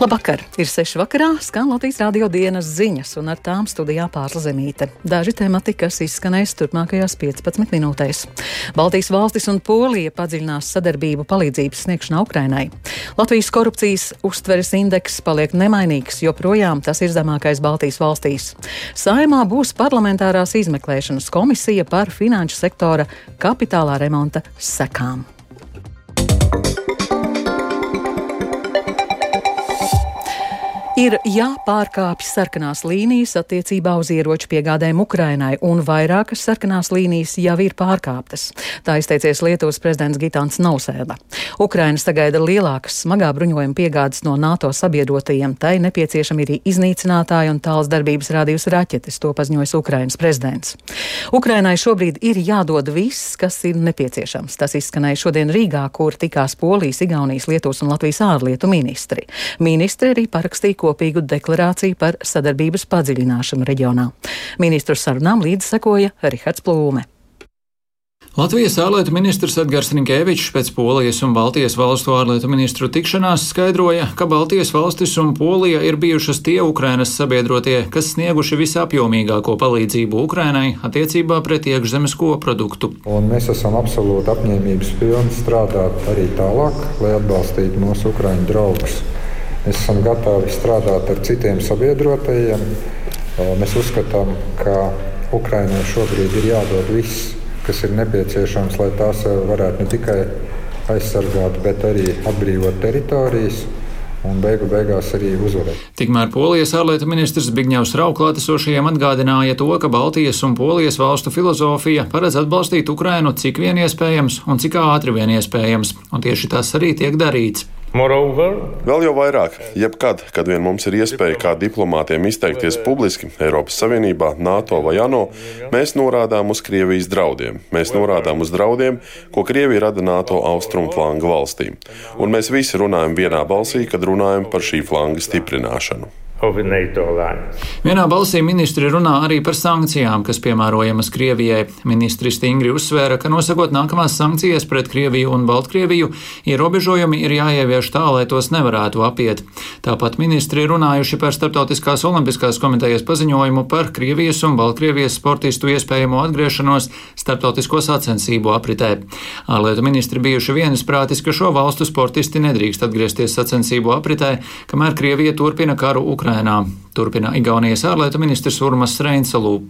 Labvakar! Ir 6 vakarā, skan Latvijas radio dienas ziņas, un ar tām studijā pārsla zemīte. Daži temati, kas izskanēs turpmākajās 15 minūtēs. Baltijas valstis un Polija padziļinās sadarbību palīdzības sniegšanā Ukrainai. Latvijas korupcijas uztveres indeks paliek nemainīgs, joprojām tas ir zemākais Baltijas valstīs. Saimā būs parlamentārās izmeklēšanas komisija par finanšu sektora kapitālā remonta sekām. Ir jāpārkāpj sarkanās līnijas attiecībā uz ieroču piegādēm Ukrainai, un vairākas sarkanās līnijas jau ir pārkāptas. Tā izteicies Lietuvas prezidents Gitāns Nausēda. Ukraina sagaida lielākas smagā bruņojuma piegādes no NATO sabiedrotajiem, tai nepieciešami ir iznīcinātāji un tāls darbības rādījus raķetes, to paziņojas Ukrainas prezidents. Ukrainai šobrīd ir jādod viss, kas ir nepieciešams. Tas izskanēja šodien Rīgā, kur tikās Polijas, Igaunijas, Lietuvas un Latvijas ārlietu ministri. Ministri arī parakstīja kopīgu deklarāciju par sadarbības padziļināšanu reģionā. Ministru sarunām līdz sekoja Rihards Plūme. Latvijas ārlietu ministrs Edgars Rinkēvičs pēc Polijas un Baltijas valstu ārlietu ministru tikšanās skaidroja, ka Baltijas valstis un Polija ir bijušas tie Ukrainas sabiedrotie, kas snieguši visapjomīgāko palīdzību Ukrainai attiecībā pret iekšzemes koproduktu. Un mēs esam absolūti apņēmības pilni strādāt arī tālāk, lai atbalstītu mūsu Ukraiņu draugus. Mēs esam gatavi strādāt ar citiem sabiedrotajiem. Mēs uzskatām, ka Ukraiņai šobrīd ir jādod viss, kas ir nepieciešams, lai tās varētu ne tikai aizsargāt, bet arī atbrīvot teritorijas un beigu beigās arī uzvarēt. Tikmēr Polijas ārlietu ministrs Bigņevs Rauklātesošajiem atgādināja to, ka Baltijas un Polijas valstu filozofija paredz atbalstīt Ukrainu cik vien iespējams un cik ātri vien iespējams, un tieši tas arī tiek darīts. Moreover, Vēl jau vairāk, jebkad, kad vien mums ir iespēja kā diplomātiem izteikties publiski Eiropas Savienībā, NATO vai ANO, mēs norādām uz Krievijas draudiem. Mēs norādām uz draudiem, ko Krievija rada NATO austrumu flanga valstīm. Un mēs visi runājam vienā balsī, kad runājam par šī flanga stiprināšanu. Vienā balsī ministri runā arī par sankcijām, kas piemērojamas Krievijai. Ministri stingri uzsvēra, ka nosakot nākamās sankcijas pret Krieviju un Baltkrieviju, ierobežojumi ir jāievieš tā, lai tos nevarētu apiet. Tāpat ministri runājuši par Startautiskās olimpiskās komitejas paziņojumu par Krievijas un Baltkrievijas sportistu iespējamo atgriešanos starptautisko sacensību apritē. Ārlietu ministri bijuši vienisprātis, ka šo valstu sportisti nedrīkst atgriezties sacensību apritē, kamēr Krievija turpina karu Ukrainā. Ukrainā. Turpina Igaunijas ārlietu ministrs Urmas Reinsalū.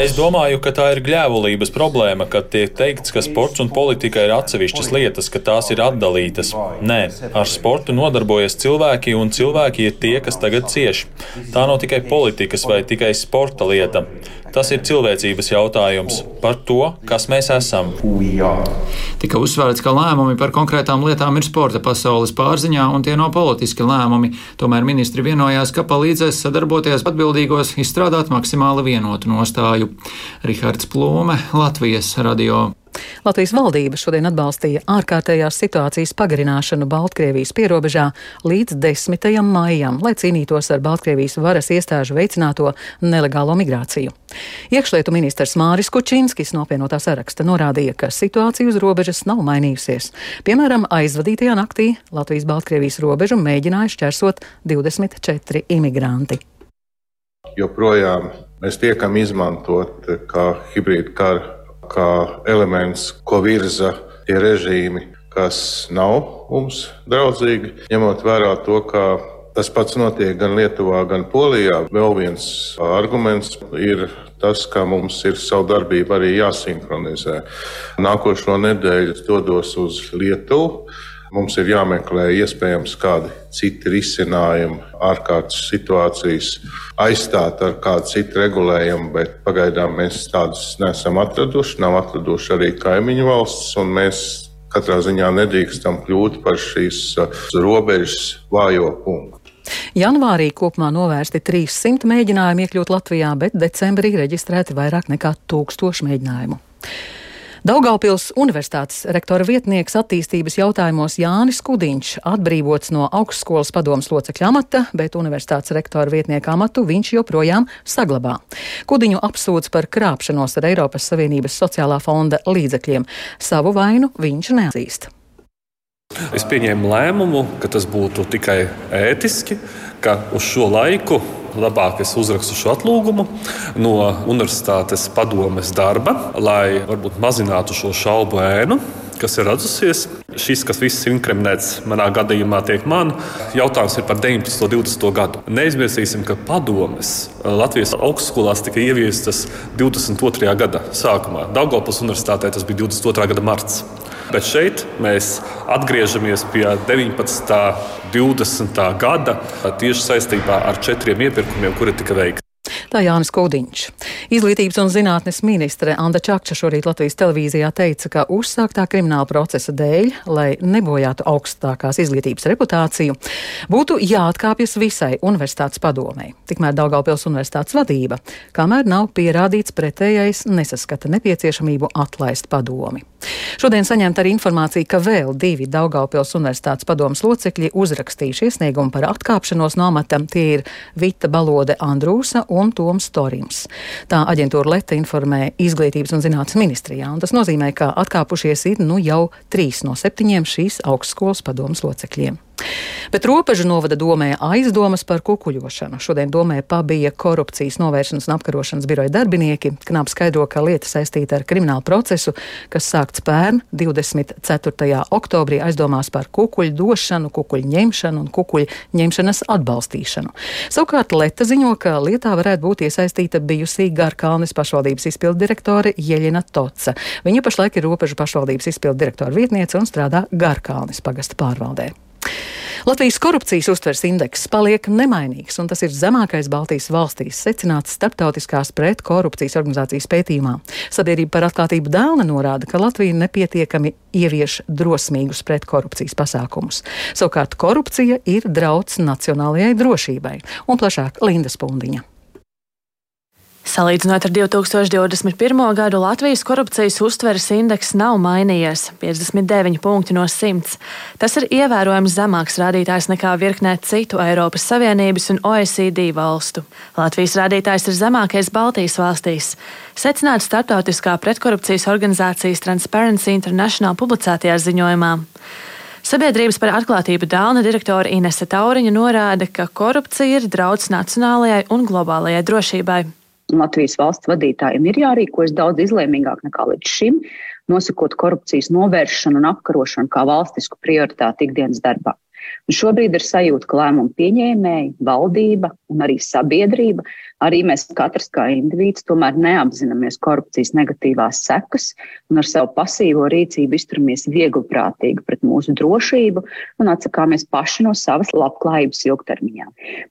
Es domāju, ka tā ir gļēvulības problēma, kad tiek teikts, ka sports un politika ir atsevišķas lietas, ka tās ir atdalītas. Nē, ar sportu nodarbojas cilvēki, un cilvēki ir tie, kas tagad cieš. Tā nav tikai politikas vai tikai sporta lieta. Tas ir cilvēcības jautājums par to, kas mēs esam. Tika uzsvērts, ka lēmumi par konkrētām lietām ir sporta pasaules pārziņā un tie nav politiski lēmumi. Tomēr ministri vienojās, ka palīdzēs sadarboties atbildīgos izstrādāt maksimāli vienotu nostāju. Rihards Plūme, Latvijas radio. Latvijas valdība šodien atbalstīja ārkārtējās situācijas pagarināšanu Baltkrievijas pierobežā līdz 10. maijam, lai cīnītos ar Baltkrievijas varas iestāžu veicināto nelegālo migrāciju. Iekšlietu ministrs Māris Kučinskis no apvienotā saraksta norādīja, ka situācija uz robežas nav mainījusies. Piemēram, aizvadītajā naktī Latvijas-Baltkrievijas robežu mēģināja šķērsot 24 imigranti. Joprojām mēs tiekam izmantot kā hibrīda kara kā elements, ko virza tie režīmi, kas nav mums draudzīgi, ņemot vērā to, ka tas pats notiek gan Lietuvā, gan Polijā. Vēl viens arguments ir tas, ka mums ir savu darbību arī jāsinhronizē. Nākošo nedēļu dodos uz Lietuvu. Mums ir jāmeklē iespējams kādi citi risinājumi, ārkārtas situācijas aizstāt ar kādu citu regulējumu, bet pagaidām mēs tādus neesam atraduši. Nav atraduši arī kaimiņu valsts, un mēs katrā ziņā nedrīkstam kļūt par šīs uh, robežas vājo punktu. Janvārī kopumā novērsti 300 mēģinājumi iekļūt Latvijā, bet decembrī reģistrēti vairāk nekā 1000 mēģinājumu. Daugaupils Universitātes rektora vietnieks attīstības jautājumos Jānis Kudiņš atbrīvots no augstskolas padomas locekļa amata, bet universitātes rektora vietnieka amatu viņš joprojām saglabā. Kudiņu apsūdz par krāpšanos ar Eiropas Savienības sociālā fonda līdzekļiem. Savu vainu viņš neatzīst. Es pieņēmu lēmumu, ka tas būtu tikai ētiski, ka uz šo laiku labāk es uzrakstu šo atlūgumu no universitātes padomes darba, lai varbūt mazinātu šo šaubu ēnu kas ir radusies. Šis, kas viss ir inkriminēts manā gadījumā, tiek man. Jautājums ir par 19. un 20. gadu. Neizmirsīsim, ka padomes Latvijas augstskolās tika ieviestas 22. gada sākumā. Daugopils universitātē tas bija 22. gada marts. Bet šeit mēs atgriežamies pie 19. un 20. gada tieši saistībā ar četriem iepirkumiem, kuri tika veikti. Tā Jānis Kudiņš. Izglītības un zinātnes ministre Anda Čakča šorīt Latvijas televīzijā teica, ka uzsāktā krimināla procesa dēļ, lai nebojātu augstākās izglītības reputāciju, būtu jāatkāpjas visai universitātes padomei. Tikmēr Daugaupils universitātes vadība, kamēr nav pierādīts pretējais, nesaskata nepieciešamību atlaist padomi. Šodien saņemta arī informācija, ka vēl divi Daugaupils universitātes padomas locekļi uzrakstījuši iesniegumu par atkāpšanos no amata. Tie ir Vita Balode Andrūsa un Toms Torims. Tā aģentūra Leta informē Izglītības un zinātnes ministrijā, un tas nozīmē, ka atkāpušies ir nu jau trīs no septiņiem šīs augstskolas padomas locekļiem. Bet robežu novada domē aizdomas par kukuļošanu. Šodien domē pabija korupcijas novēršanas un apkarošanas biroja darbinieki. Knap skaidro, ka lieta saistīta ar kriminālu procesu, kas sākts pērn 24. oktobrī aizdomās par kukuļu došanu, kukuļu ņemšanu un kukuļu ņemšanas atbalstīšanu. Savukārt Leta ziņo, ka lietā varētu būt iesaistīta bijusī Garkalnes pašvaldības izpildu direktore Jeļina Toca. Viņa pašlaik ir robežu pašvaldības izpildu direktora vietniece un strādā Garkalnes pagasta pārvaldē. Latvijas korupcijas uztvers indeks paliek nemainīgs, un tas ir zemākais Baltijas valstīs, secināts starptautiskās pretkorupcijas organizācijas pētījumā. Sabiedrība par atklātību dēlna norāda, ka Latvija nepietiekami ievieš drosmīgus pretkorupcijas pasākumus. Savukārt korupcija ir drauds nacionālajai drošībai, un plašāk Linda Spundiņa. Salīdzinot ar 2021. gadu, Latvijas korupcijas uztveres indeks nav mainījies - 59 punkti no 100. Tas ir ievērojams zemāks rādītājs nekā virknē citu Eiropas Savienības un OECD valstu. Latvijas rādītājs ir zemākais Baltijas valstīs. Secināts starptautiskā pretkorupcijas organizācijas Transparency International publicētajā ziņojumā. Sabiedrības par atklātību Dāna direktore Inese Tauriņa norāda, ka korupcija ir draudz nacionālajai un globālajai drošībai. Latvijas valsts vadītājiem ir jārīkojas daudz izlēmīgāk nekā līdz šim, nosakot korupcijas novēršanu un apkarošanu kā valstisku prioritāti ikdienas darbā. Un šobrīd ir sajūta, ka lēmumu pieņēmēji, valdība un arī sabiedrība arī mēs katrs kā indivīds tomēr neapzināmies korupcijas negatīvās sekas un ar savu pasīvo rīcību izturamies viegliprātīgi pret mūsu drošību un atsakāmies paši no savas labklājības ilgtermiņā.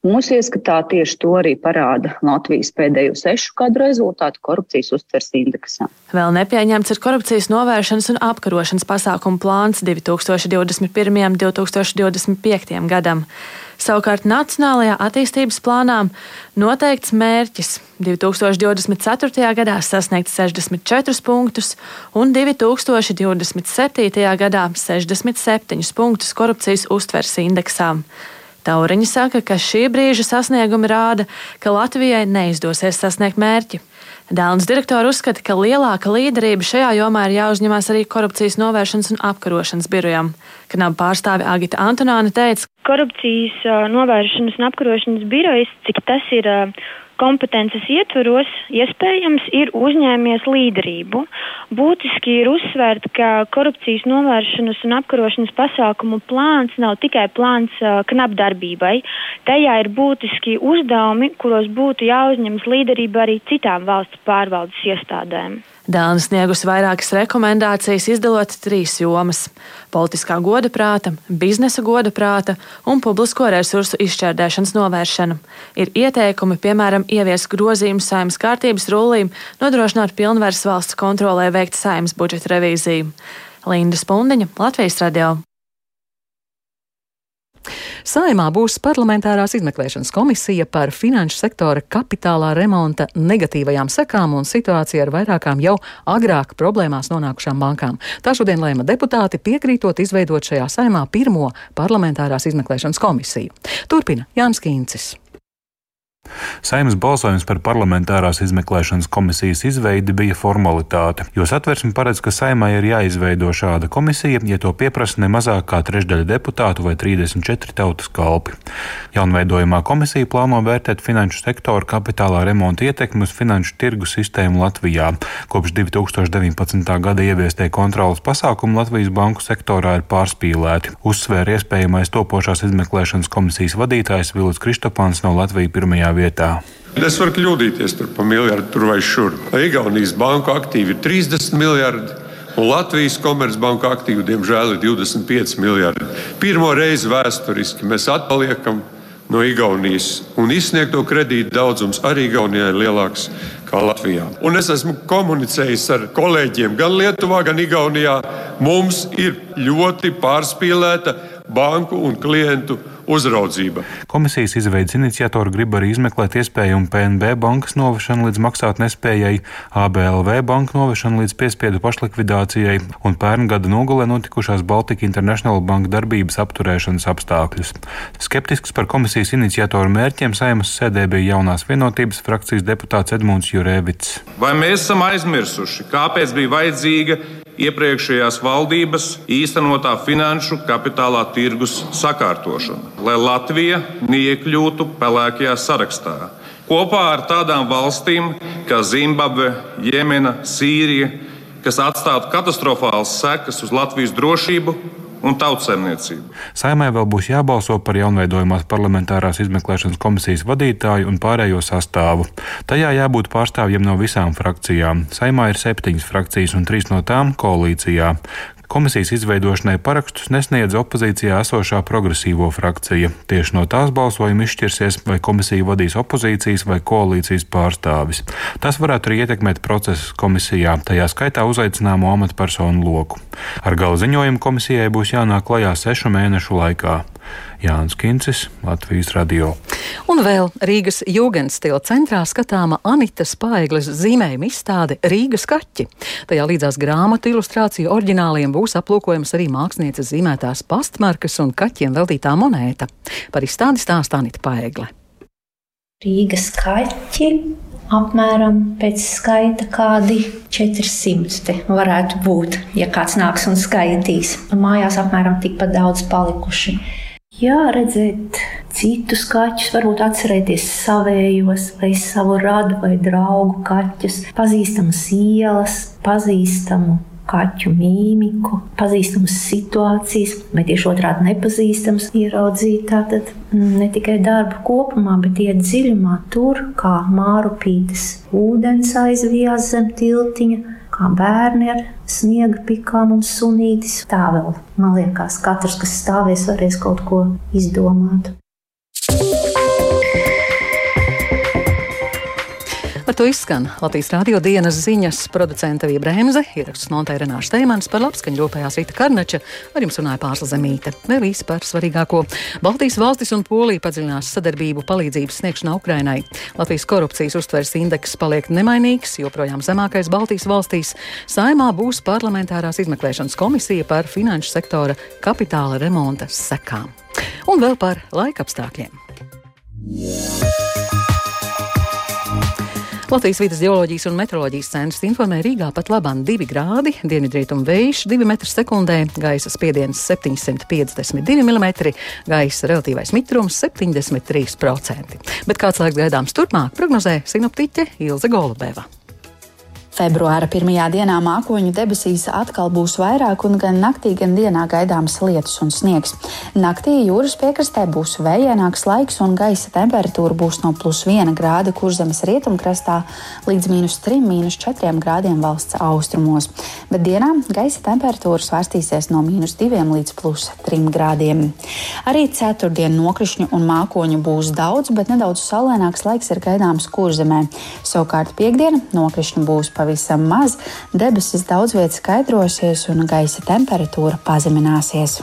Mūsu ieskatā tieši to arī parāda Latvijas pēdējo sešu gadu rezultātu korupcijas uztvers indeksā. Vēl nepieņemts ir korupcijas novēršanas un apkarošanas pasākumu plāns 2021. un 2025. gadam. Savukārt Nacionālajā attīstības plānā noteikts mērķis 2024. gadā sasniegt 64 punktus un 2027. gadā 67 punktus korupcijas uztvers indeksā. Tauriņa saka, ka šī brīža sasniegumi rāda, ka Latvijai neizdosies sasniegt mērķi. Dēlns direktori uzskata, ka lielāka līderība šajā jomā ir jāuzņemās arī korupcijas novēršanas un apkarošanas birojam. Knaba pārstāve Agita Antonāne teica, korupcijas novēršanas un apkarošanas birojas, cik tas ir kompetences ietvaros iespējams ir uzņēmies līderību. Būtiski ir uzsvērt, ka korupcijas novēršanas un apkarošanas pasākumu plāns nav tikai plāns uh, knapdarbībai. Tajā ir būtiski uzdevumi, kuros būtu jāuzņemas līderība arī citām valsts pārvaldes iestādēm. Dāna sniegusi vairākas rekomendācijas, izdalot trīs jomas - politiskā goda prāta, biznesa goda prāta un publisko resursu izšķērdēšanas novēršana. Ir ieteikumi, piemēram, ievies grozījumu saimnes kārtības rullīm, nodrošināt pilnvaras valsts kontrolē veikt saimnes budžeta revīziju. Linda Spundiņa, Latvijas radio. Saimā būs parlamentārās izmeklēšanas komisija par finanšu sektora kapitālā remonta negatīvajām sekām un situāciju ar vairākām jau agrāk problēmās nonākušām bankām. Tā šodien lēma deputāti piekrītot izveidot šajā saimā pirmo parlamentārās izmeklēšanas komisiju. Turpina Jānis Kīncis. Saimnes balsojums par parlamentārās izmeklēšanas komisijas izveidi bija formalitāte, jo satversme paredz, ka saimai ir jāizveido šāda komisija, ja to pieprasa ne mazāk kā trešdaļa deputātu vai 34 tautas kalpi. Jaunveidojumā komisija plāno vērtēt finanšu sektoru kapitālā remonta ietekmi uz finanšu tirgu sistēmu Latvijā. Kopš 2019. gada ieviestie kontrolas pasākumi Latvijas banku sektorā ir pārspīlēti, uzsvēra iespējamais topošās izmeklēšanas komisijas vadītājs Vilis Kristopāns no Latvijas pirmajā vietā vietā. Es varu kļūdīties par miljardu tur vai šur. Igaunijas banku aktīvi ir 30 miljardi. Un Latvijas komercbanka aktīvi, diemžēl, ir 25 miljardi. Pirmo reizi vēsturiski mēs atpaliekam no Igaunijas, un izsniegto kredītu daudzums arī Igaunijai ir lielāks kā Latvijā. Un es esmu komunicējis ar kolēģiem gan Lietuvā, gan Igaunijā. Mums ir ļoti pārspīlēta banku un klientu uzraudzība. Komisijas izveidas iniciatori grib arī izmeklēt iespējumu PNB bankas novešanu līdz maksāt nespējai, ABLV banku novešanu līdz piespiedu pašlikvidācijai un pērn gada nogalē notikušās Baltika International banka darbības apturēšanas apstākļus. Skeptisks par komisijas iniciatoru mērķiem saimas sēdē bija jaunās vienotības frakcijas deputāts Edmunds Jurēvits. Vai mēs esam aizmirsuši, kāpēc bija vajadzīga iepriekšējās valdības īstenotā finanšu kapitālā tirgus sakārtošana, lai Latvija neiekļūtu pelēkajā sarakstā. Kopā ar tādām valstīm kā Zimbabve, Jemena, Sīrija, kas atstātu katastrofālas sekas uz Latvijas drošību un tautsēmniecību. Saimē vēl būs jābalso par jaunveidojumās parlamentārās izmeklēšanas komisijas vadītāju un pārējo sastāvu. Tajā jābūt pārstāvjiem no visām frakcijām. Saimā ir septiņas frakcijas un trīs no tām koalīcijā. Komisijas izveidošanai parakstus nesniedz opozīcijā esošā progresīvo frakcija. Tieši no tās balsojuma izšķirsies, vai komisiju vadīs opozīcijas vai koalīcijas pārstāvis. Tas varētu arī ietekmēt procesus komisijā, tajā skaitā uzaicināmo amatpersonu loku. Ar gala ziņojumu komisijai būs jānāk klajā sešu mēnešu laikā. Jānis Kincis, Latvijas radio. Un vēl Rīgas Jūgenstila centrā skatāma Anitas Paigles zīmējuma izstāde Rīgas kaķi. Tajā līdzās grāmatu ilustrāciju oriģināliem būs aplūkojams arī mākslinieces zīmētās pastmarkas un kaķiem veltītā monēta. Par izstādi stāsta Anita Paigle. Rīgas kaķi apmēram pēc skaita kādi 400 varētu būt, ja kāds nāks un skaitīs. Mājās apmēram tikpat daudz palikuši. Jā, redzēt citus kaķus, varbūt atcerēties savējos, vai savu radu vai draugu kaķus, pazīstamas ielas, pazīstamu kaķu mīmiku, pazīstamas situācijas, vai tieši otrādi nepazīstams, ieraudzīt tātad mm, ne tikai darbu kopumā, bet iet dziļumā tur, kā mārupītes ūdens aizvijās zem tiltiņa, bērni ar sniega pikām un sunītis. Tā vēl, man liekas, katrs, kas stāvēs, varēs kaut ko izdomāt. To izskan Latvijas rādio dienas ziņas producenta Vija Bremse, ieraksts nontēja Renāša Steimans par labskaņu rūpējās Rīta Karnača, ar jums runāja Pārsla Zemīte. Vēl īsi par svarīgāko. Baltijas valstis un Polija padziļinās sadarbību palīdzības sniegšanā Ukrainai. Latvijas korupcijas uztveres indeks paliek nemainīgs, joprojām zemākais Baltijas valstīs. Saimā būs parlamentārās izmeklēšanas komisija par finanšu sektora kapitāla remonta sekām. Un vēl par laika apstākļiem. Yeah. Latvijas vidas geoloģijas un meteoroloģijas centrs informē Rīgā pat labāk 2 grādi, dienvidrietumu vējš 2 m2, gaisa spiediens 752 mm, gaisa relatīvais mitrums 73%. Bet kāds laiks gaidāms turpmāk, prognozē sinoptiķe Ilze Golubeva. Februāra pirmajā dienā mākoņu debesīs atkal būs vairāk, un gan naktī, gan dienā gaidāms lietus un sniegs. Naktī jūras piekrastē būs vējaināks laiks, un gaisa temperatūra būs no plus 1 grāda kurzemes rietumkrastā līdz mīnus 3, mīnus 4 grādiem valsts austrumos. Bet dienā gaisa temperatūra svārstīsies no mīnus 2 līdz plus 3 grādiem. Arī ceturtdien nokrišņu un mākoņu būs daudz, bet nedaudz saulēnāks laiks ir gaidāms kurzemē. Savukārt piekdiena nokrišņu būs pavisam maz, debesis daudz vietā skaidrosies un gaisa temperatūra pazemināsies.